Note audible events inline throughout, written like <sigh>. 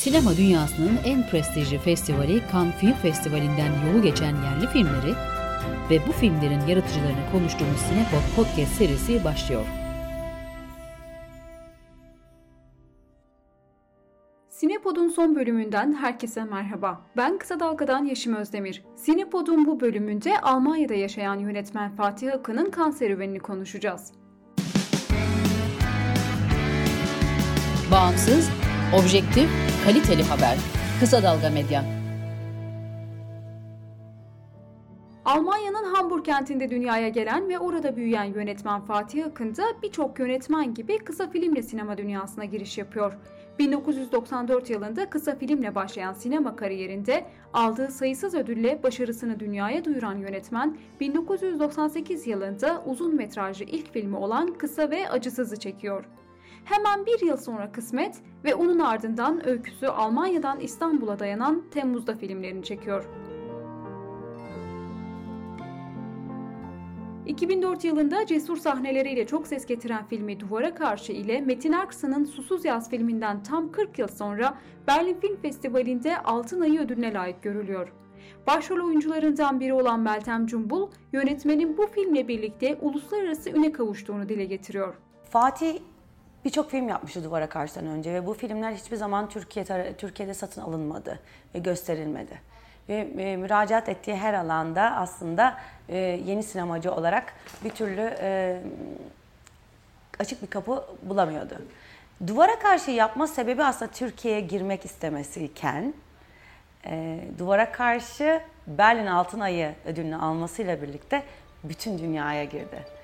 Sinema dünyasının en prestijli festivali Cannes Film Festivali'nden yolu geçen yerli filmleri ve bu filmlerin yaratıcılarını konuştuğumuz Sinepod Podcast serisi başlıyor. Sinepod'un son bölümünden herkese merhaba. Ben Kısa Dalga'dan Yeşim Özdemir. Sinepod'un bu bölümünde Almanya'da yaşayan yönetmen Fatih Akın'ın kan serüvenini konuşacağız. Bağımsız, objektif, kaliteli haber. Kısa Dalga Medya. Almanya'nın Hamburg kentinde dünyaya gelen ve orada büyüyen yönetmen Fatih Akın da birçok yönetmen gibi kısa filmle sinema dünyasına giriş yapıyor. 1994 yılında kısa filmle başlayan sinema kariyerinde aldığı sayısız ödülle başarısını dünyaya duyuran yönetmen 1998 yılında uzun metrajlı ilk filmi olan Kısa ve Acısız'ı çekiyor. Hemen bir yıl sonra Kısmet ve onun ardından öyküsü Almanya'dan İstanbul'a dayanan Temmuz'da filmlerini çekiyor. 2004 yılında cesur sahneleriyle çok ses getiren filmi Duvara Karşı ile Metin Erksan'ın Susuz Yaz filminden tam 40 yıl sonra Berlin Film Festivali'nde Altın Ayı ödülüne layık görülüyor. Başrol oyuncularından biri olan Meltem Cumbul, yönetmenin bu filmle birlikte uluslararası üne kavuştuğunu dile getiriyor. Fatih birçok film yapmıştı Duvara Karşı'dan önce ve bu filmler hiçbir zaman Türkiye Türkiye'de satın alınmadı ve gösterilmedi. Ve e, müracaat ettiği her alanda aslında e, yeni sinemacı olarak bir türlü e, açık bir kapı bulamıyordu. Duvara karşı yapma sebebi aslında Türkiye'ye girmek istemesiyken e, Duvara karşı Berlin Altın Ayı ödülünü almasıyla birlikte bütün dünyaya girdi.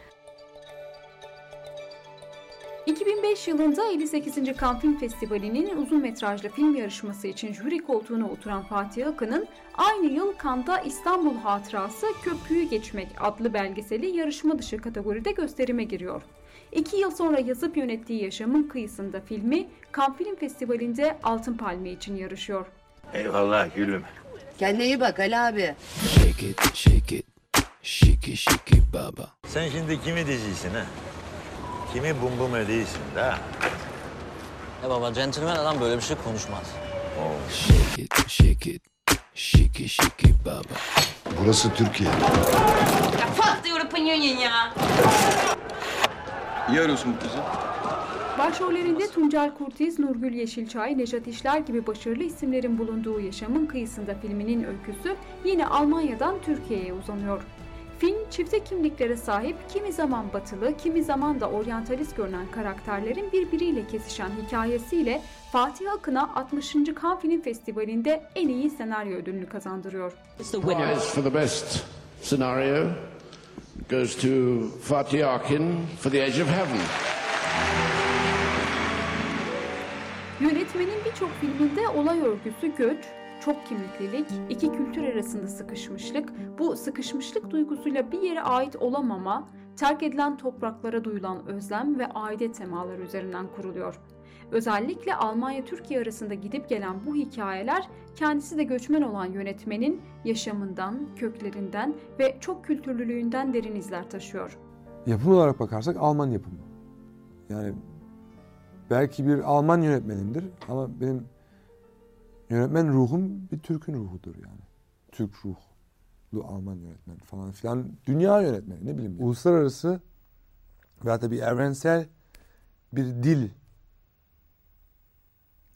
2005 yılında 58. Cannes Film Festivali'nin uzun metrajlı film yarışması için jüri koltuğuna oturan Fatih Akın'ın aynı yıl Cannes'da İstanbul Hatırası Köprüyü Geçmek adlı belgeseli yarışma dışı kategoride gösterime giriyor. İki yıl sonra yazıp yönettiği Yaşamın Kıyısında filmi Cannes Film Festivali'nde Altın Palme için yarışıyor. Eyvallah gülüm. Kendine iyi bak Ali abi. Shake it, shake it, shiki shiki baba. Sen şimdi kimi diziysin ha? Kimi bum bum ediyorsun da? Ya baba centilmen adam böyle bir şey konuşmaz. Shake it, shake it, shiki shiki baba. Burası Türkiye. Ya fuck the European Union ya. İyi arıyorsun bu kızı. Başrollerinde Tuncel Kurtiz, Nurgül Yeşilçay, Nejat İşler gibi başarılı isimlerin bulunduğu Yaşamın Kıyısında filminin öyküsü yine Almanya'dan Türkiye'ye uzanıyor. Film çifte kimliklere sahip kimi zaman batılı, kimi zaman da oryantalist görünen karakterlerin birbiriyle kesişen hikayesiyle Fatih Akın'a 60. Cannes Film Festivali'nde en iyi senaryo ödülünü kazandırıyor. Prize for the best scenario goes to Fatih Akin for The Edge of Heaven. Yönetmenin birçok filminde olay örgüsü göç, çok kimliklilik, iki kültür arasında sıkışmışlık, bu sıkışmışlık duygusuyla bir yere ait olamama, terk edilen topraklara duyulan özlem ve aide temaları üzerinden kuruluyor. Özellikle Almanya-Türkiye arasında gidip gelen bu hikayeler kendisi de göçmen olan yönetmenin yaşamından, köklerinden ve çok kültürlülüğünden derin izler taşıyor. Yapım olarak bakarsak Alman yapımı. Yani belki bir Alman yönetmenindir ama benim Yönetmen ruhum bir Türk'ün ruhudur yani. Türk ruhlu Alman yönetmen falan filan. Dünya yönetmeni ne bileyim. Uluslararası veya da bir evrensel bir dil.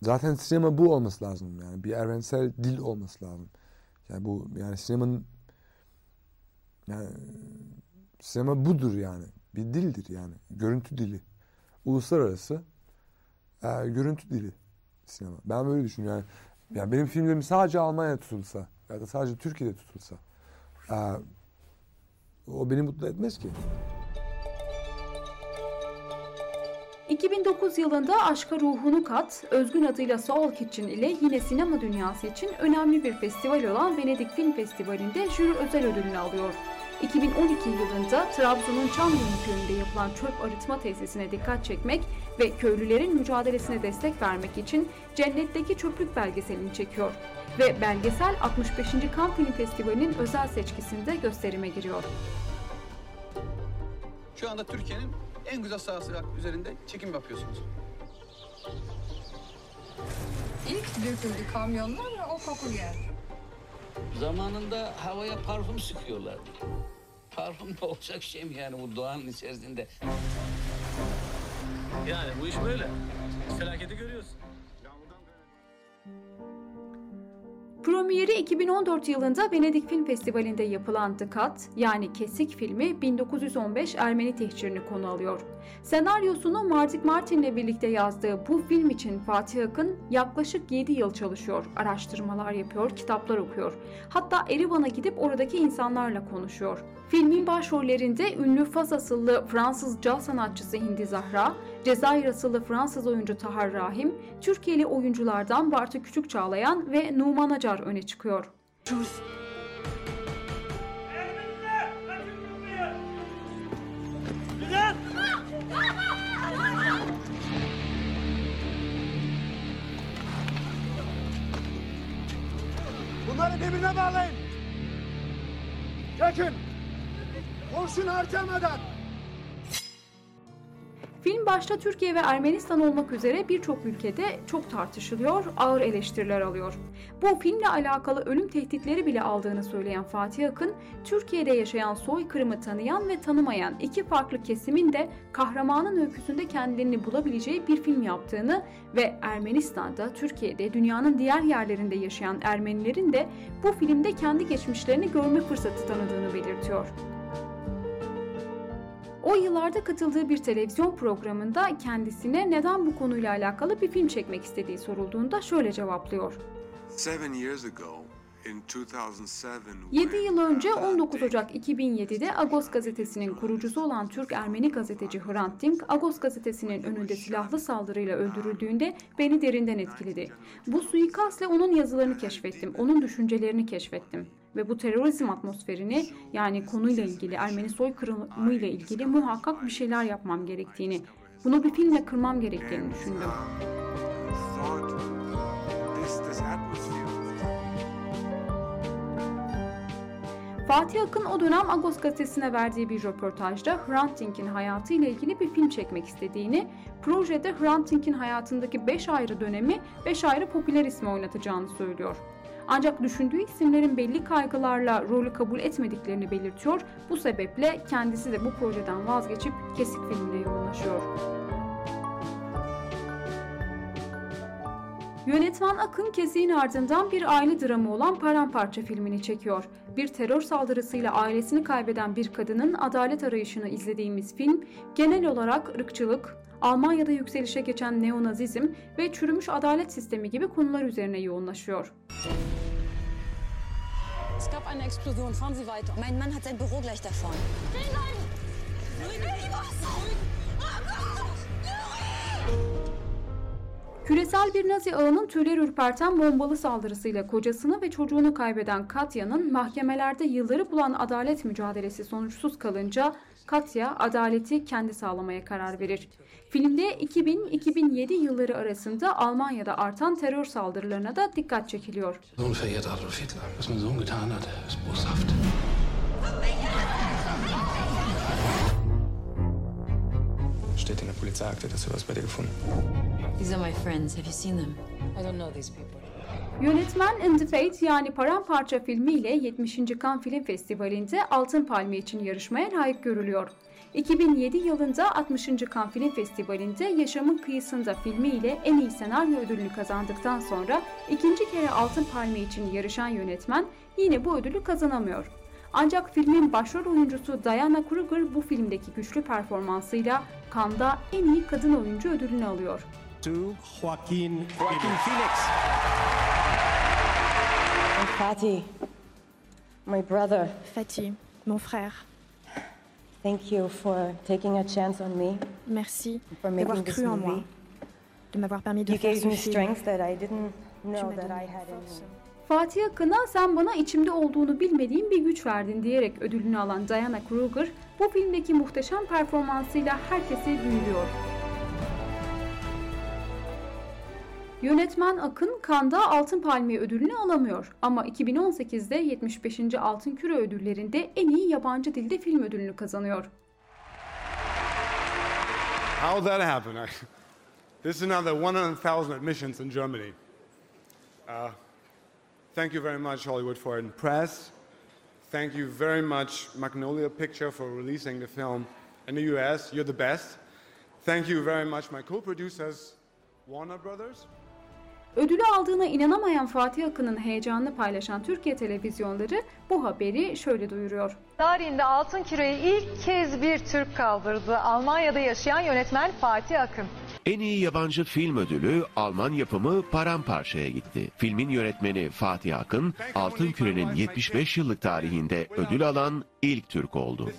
Zaten sinema bu olması lazım yani. Bir evrensel dil olması lazım. Yani bu yani sinemanın yani sinema budur yani. Bir dildir yani. Görüntü dili. Uluslararası e, görüntü dili sinema. Ben böyle düşünüyorum. Yani yani benim filmlerim sadece Almanya'da tutulsa ya da sadece Türkiye'de tutulsa e, o beni mutlu etmez ki. 2009 yılında Aşka Ruhunu Kat, özgün adıyla Soul Kitchen ile yine sinema dünyası için önemli bir festival olan Venedik Film Festivali'nde jüri özel ödülünü alıyor. 2012 yılında Trabzon'un Çamlıurfa köyünde yapılan çöp arıtma tesisine dikkat çekmek ve köylülerin mücadelesine destek vermek için Cennetteki Çöplük belgeselini çekiyor ve belgesel 65. Cannes Film Festivali'nin özel seçkisinde gösterime giriyor. Şu anda Türkiye'nin en güzel sahası üzerinde çekim yapıyorsunuz. İlk döküldü kamyonlar ve o koku geldi. Zamanında havaya parfüm sıkıyorlardı. Parfüm de olacak şey mi yani bu doğanın içerisinde? Yani bu iş böyle. Felaketi görüyorsun. Premieri 2014 yılında Venedik Film Festivali'nde yapılan The Cut yani Kesik filmi 1915 Ermeni tehcirini konu alıyor. Senaryosunu Mardik Martin'le birlikte yazdığı bu film için Fatih Akın yaklaşık 7 yıl çalışıyor, araştırmalar yapıyor, kitaplar okuyor. Hatta Erivan'a gidip oradaki insanlarla konuşuyor. Filmin başrollerinde ünlü Fas asıllı Fransız caz sanatçısı Hindi Zahra, Cezayir asıllı Fransız oyuncu Tahar Rahim, Türkiye'li oyunculardan Bartu Küçük Çağlayan ve Numan Acar öne çıkıyor. Bunları birbirine bağlayın. Çekin. Kurşun harcamadan. Film başta Türkiye ve Ermenistan olmak üzere birçok ülkede çok tartışılıyor, ağır eleştiriler alıyor. Bu filmle alakalı ölüm tehditleri bile aldığını söyleyen Fatih Akın, Türkiye'de yaşayan soykırımı tanıyan ve tanımayan iki farklı kesimin de kahramanın öyküsünde kendilerini bulabileceği bir film yaptığını ve Ermenistan'da, Türkiye'de, dünyanın diğer yerlerinde yaşayan Ermenilerin de bu filmde kendi geçmişlerini görme fırsatı tanıdığını belirtiyor. O yıllarda katıldığı bir televizyon programında kendisine neden bu konuyla alakalı bir film çekmek istediği sorulduğunda şöyle cevaplıyor. Seven years ago, in 2007, 7 yıl önce 19 Ocak 2007'de Agos gazetesinin kurucusu olan Türk-Ermeni gazeteci Hrant Dink, Agos gazetesinin önünde silahlı saldırıyla öldürüldüğünde beni derinden etkiledi. Bu suikastle onun yazılarını keşfettim, onun düşüncelerini keşfettim. Ve bu terörizm atmosferini yani konuyla ilgili, Ermeni soykırımıyla ilgili muhakkak bir şeyler yapmam gerektiğini, bunu bir filmle kırmam gerektiğini düşündüm. Fatih Akın o dönem Agos gazetesine verdiği bir röportajda Hrant Dink'in hayatı ile ilgili bir film çekmek istediğini, projede Hrant Dink'in hayatındaki 5 ayrı dönemi 5 ayrı popüler ismi oynatacağını söylüyor. Ancak düşündüğü isimlerin belli kaygılarla rolü kabul etmediklerini belirtiyor. Bu sebeple kendisi de bu projeden vazgeçip Kesik filmine yoğunlaşıyor. Yönetmen Akın Kesik'in ardından bir aile dramı olan Paramparça filmini çekiyor. Bir terör saldırısıyla ailesini kaybeden bir kadının adalet arayışını izlediğimiz film genel olarak ırkçılık, Almanya'da yükselişe geçen neonazizm ve çürümüş adalet sistemi gibi konular üzerine yoğunlaşıyor. Es gab eine Explosion. Fahren Sie weiter. Mein Mann hat sein Büro gleich davon. Küresel bir Nazi ağının tüyler ürperten bombalı saldırısıyla kocasını ve çocuğunu kaybeden Katya'nın mahkemelerde yılları bulan adalet mücadelesi sonuçsuz kalınca Katya adaleti kendi sağlamaya karar verir. Filmde 2000-2007 yılları arasında Almanya'da artan terör saldırılarına da dikkat çekiliyor. İn der Polizeiakte, dass wir was bei dir gefunden. These are my friends. Have you seen them? I don't know these people. Yönetmen In the Fate yani Paramparça filmiyle 70. Cannes Film Festivali'nde Altın Palmiye için yarışmaya layık görülüyor. 2007 yılında 60. Cannes Film Festivali'nde Yaşamın Kıyısında filmiyle en iyi senaryo ödülünü kazandıktan sonra ikinci kere Altın Palmiye için yarışan yönetmen yine bu ödülü kazanamıyor. Ancak filmin başrol oyuncusu Diana Kruger bu filmdeki güçlü performansıyla Cannes'da en iyi kadın oyuncu ödülünü alıyor. To Joaquin, Joaquin Phoenix. Fatih, my brother. Fatih, mon frère. Thank you for taking a chance on me. Merci d'avoir cru en moi, de m'avoir permis de You faire gave ce me film. strength that I didn't know that I had in me. Fatih Akın'a sen bana içimde olduğunu bilmediğim bir güç verdin diyerek ödülünü alan Diana Kruger bu filmdeki muhteşem performansıyla herkesi büyülüyor. Yönetmen Akın Cannes'da Altın Palmiye ödülünü alamıyor ama 2018'de 75. Altın Küre ödüllerinde en iyi yabancı dilde film ödülünü kazanıyor. How that happen? <laughs> This is now the 100,000 admissions in Germany. Uh, thank you very much, Hollywood Foreign Press. Thank you very much, Magnolia Picture, for releasing the film in the US. You're the best. Thank you very much, my co-producers, Warner Brothers. Ödülü aldığına inanamayan Fatih Akın'ın heyecanını paylaşan Türkiye televizyonları bu haberi şöyle duyuruyor. Tarihinde Altın Küre'yi ilk kez bir Türk kaldırdı. Almanya'da yaşayan yönetmen Fatih Akın. En iyi yabancı film ödülü Alman yapımı Paramparça'ya gitti. Filmin yönetmeni Fatih Akın, Altın Küre'nin 75 yıllık tarihinde ödül alan ilk Türk oldu.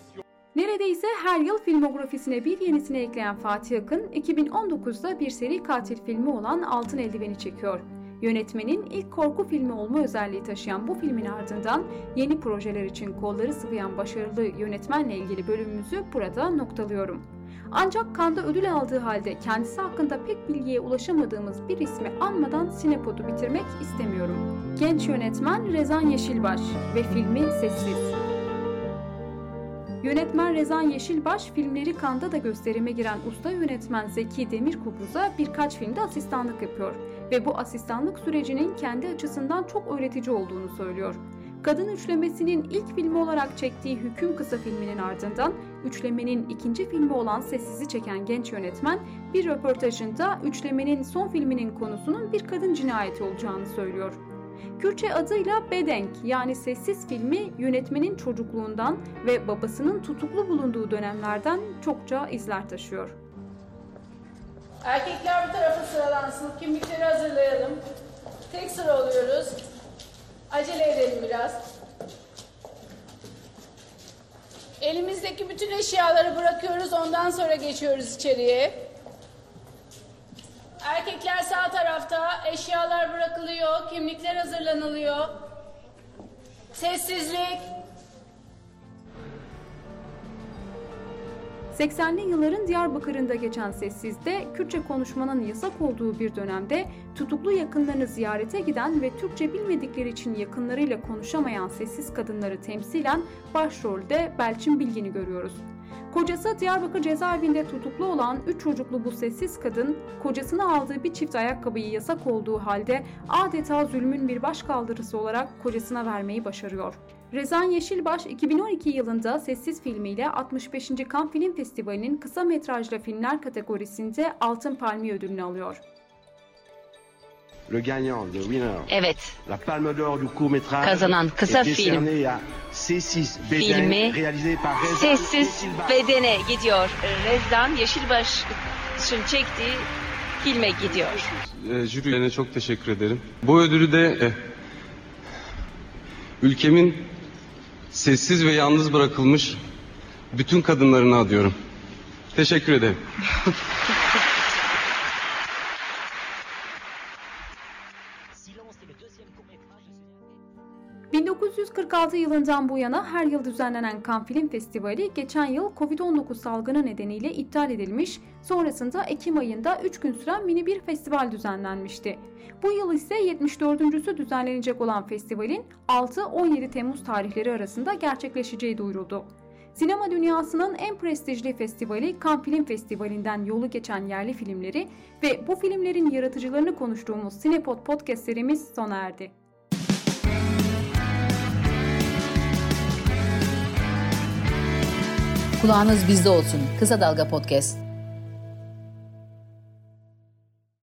Neredeyse her yıl filmografisine bir yenisini ekleyen Fatih Akın, 2019'da bir seri katil filmi olan Altın Eldiveni çekiyor. Yönetmenin ilk korku filmi olma özelliği taşıyan bu filmin ardından yeni projeler için kolları sıvayan başarılı yönetmenle ilgili bölümümüzü burada noktalıyorum. Ancak Kanda ödül aldığı halde kendisi hakkında pek bilgiye ulaşamadığımız bir ismi anmadan Sinepod'u bitirmek istemiyorum. Genç yönetmen Rezan Yeşilbaş ve filmi Sessiz. Yönetmen Rezan Yeşilbaş filmleri Kanda da gösterime giren usta yönetmen Zeki Demirkubuz'a birkaç filmde asistanlık yapıyor ve bu asistanlık sürecinin kendi açısından çok öğretici olduğunu söylüyor. Kadın Üçlemesi'nin ilk filmi olarak çektiği Hüküm kısa filminin ardından üçlemenin ikinci filmi olan Sessiz'i çeken genç yönetmen bir röportajında üçlemenin son filminin konusunun bir kadın cinayeti olacağını söylüyor. Kürtçe adıyla Bedenk yani sessiz filmi yönetmenin çocukluğundan ve babasının tutuklu bulunduğu dönemlerden çokça izler taşıyor. Erkekler bu tarafa sıralansın. Kimlikleri hazırlayalım. Tek sıra oluyoruz. Acele edelim biraz. Elimizdeki bütün eşyaları bırakıyoruz. Ondan sonra geçiyoruz içeriye. Erkekler sağ tarafta. Eşyalar bırakılıyor. Kimlikler hazırlanılıyor. Sessizlik. 80'li yılların Diyarbakır'ında geçen Sessiz'de Kürtçe konuşmanın yasak olduğu bir dönemde tutuklu yakınlarını ziyarete giden ve Türkçe bilmedikleri için yakınlarıyla konuşamayan sessiz kadınları temsilen başrolde Belçin Bilgin'i görüyoruz. Kocası Diyarbakır cezaevinde tutuklu olan 3 çocuklu bu sessiz kadın, kocasına aldığı bir çift ayakkabıyı yasak olduğu halde adeta zulmün bir başkaldırısı olarak kocasına vermeyi başarıyor. Rezan Yeşilbaş 2012 yılında Sessiz filmiyle 65. Cannes Film Festivali'nin kısa metrajlı filmler kategorisinde Altın Palmiye ödülünü alıyor. Le gagnant, le winner. Evet. La Palme d'Or du court métrage. Kazanan kısa film. décerné à C6 Beden, Filmi réalisé par Reza Sessiz Yeşilbaş. Bedene gidiyor. Rezdan Yeşilbaş'ın çektiği filme gidiyor. E, jürilerine çok teşekkür ederim. Bu ödülü de e, ülkemin sessiz ve yalnız bırakılmış bütün kadınlarına adıyorum. Teşekkür ederim. <laughs> 1946 yılından bu yana her yıl düzenlenen Cannes Film Festivali geçen yıl Covid-19 salgını nedeniyle iptal edilmiş, sonrasında Ekim ayında 3 gün süren mini bir festival düzenlenmişti. Bu yıl ise 74.sü düzenlenecek olan festivalin 6-17 Temmuz tarihleri arasında gerçekleşeceği duyuruldu. Sinema dünyasının en prestijli festivali Cannes Film Festivali'nden yolu geçen yerli filmleri ve bu filmlerin yaratıcılarını konuştuğumuz Sinepod podcast serimiz sona erdi. Kulağınız bizde olsun. Kısa Dalga Podcast.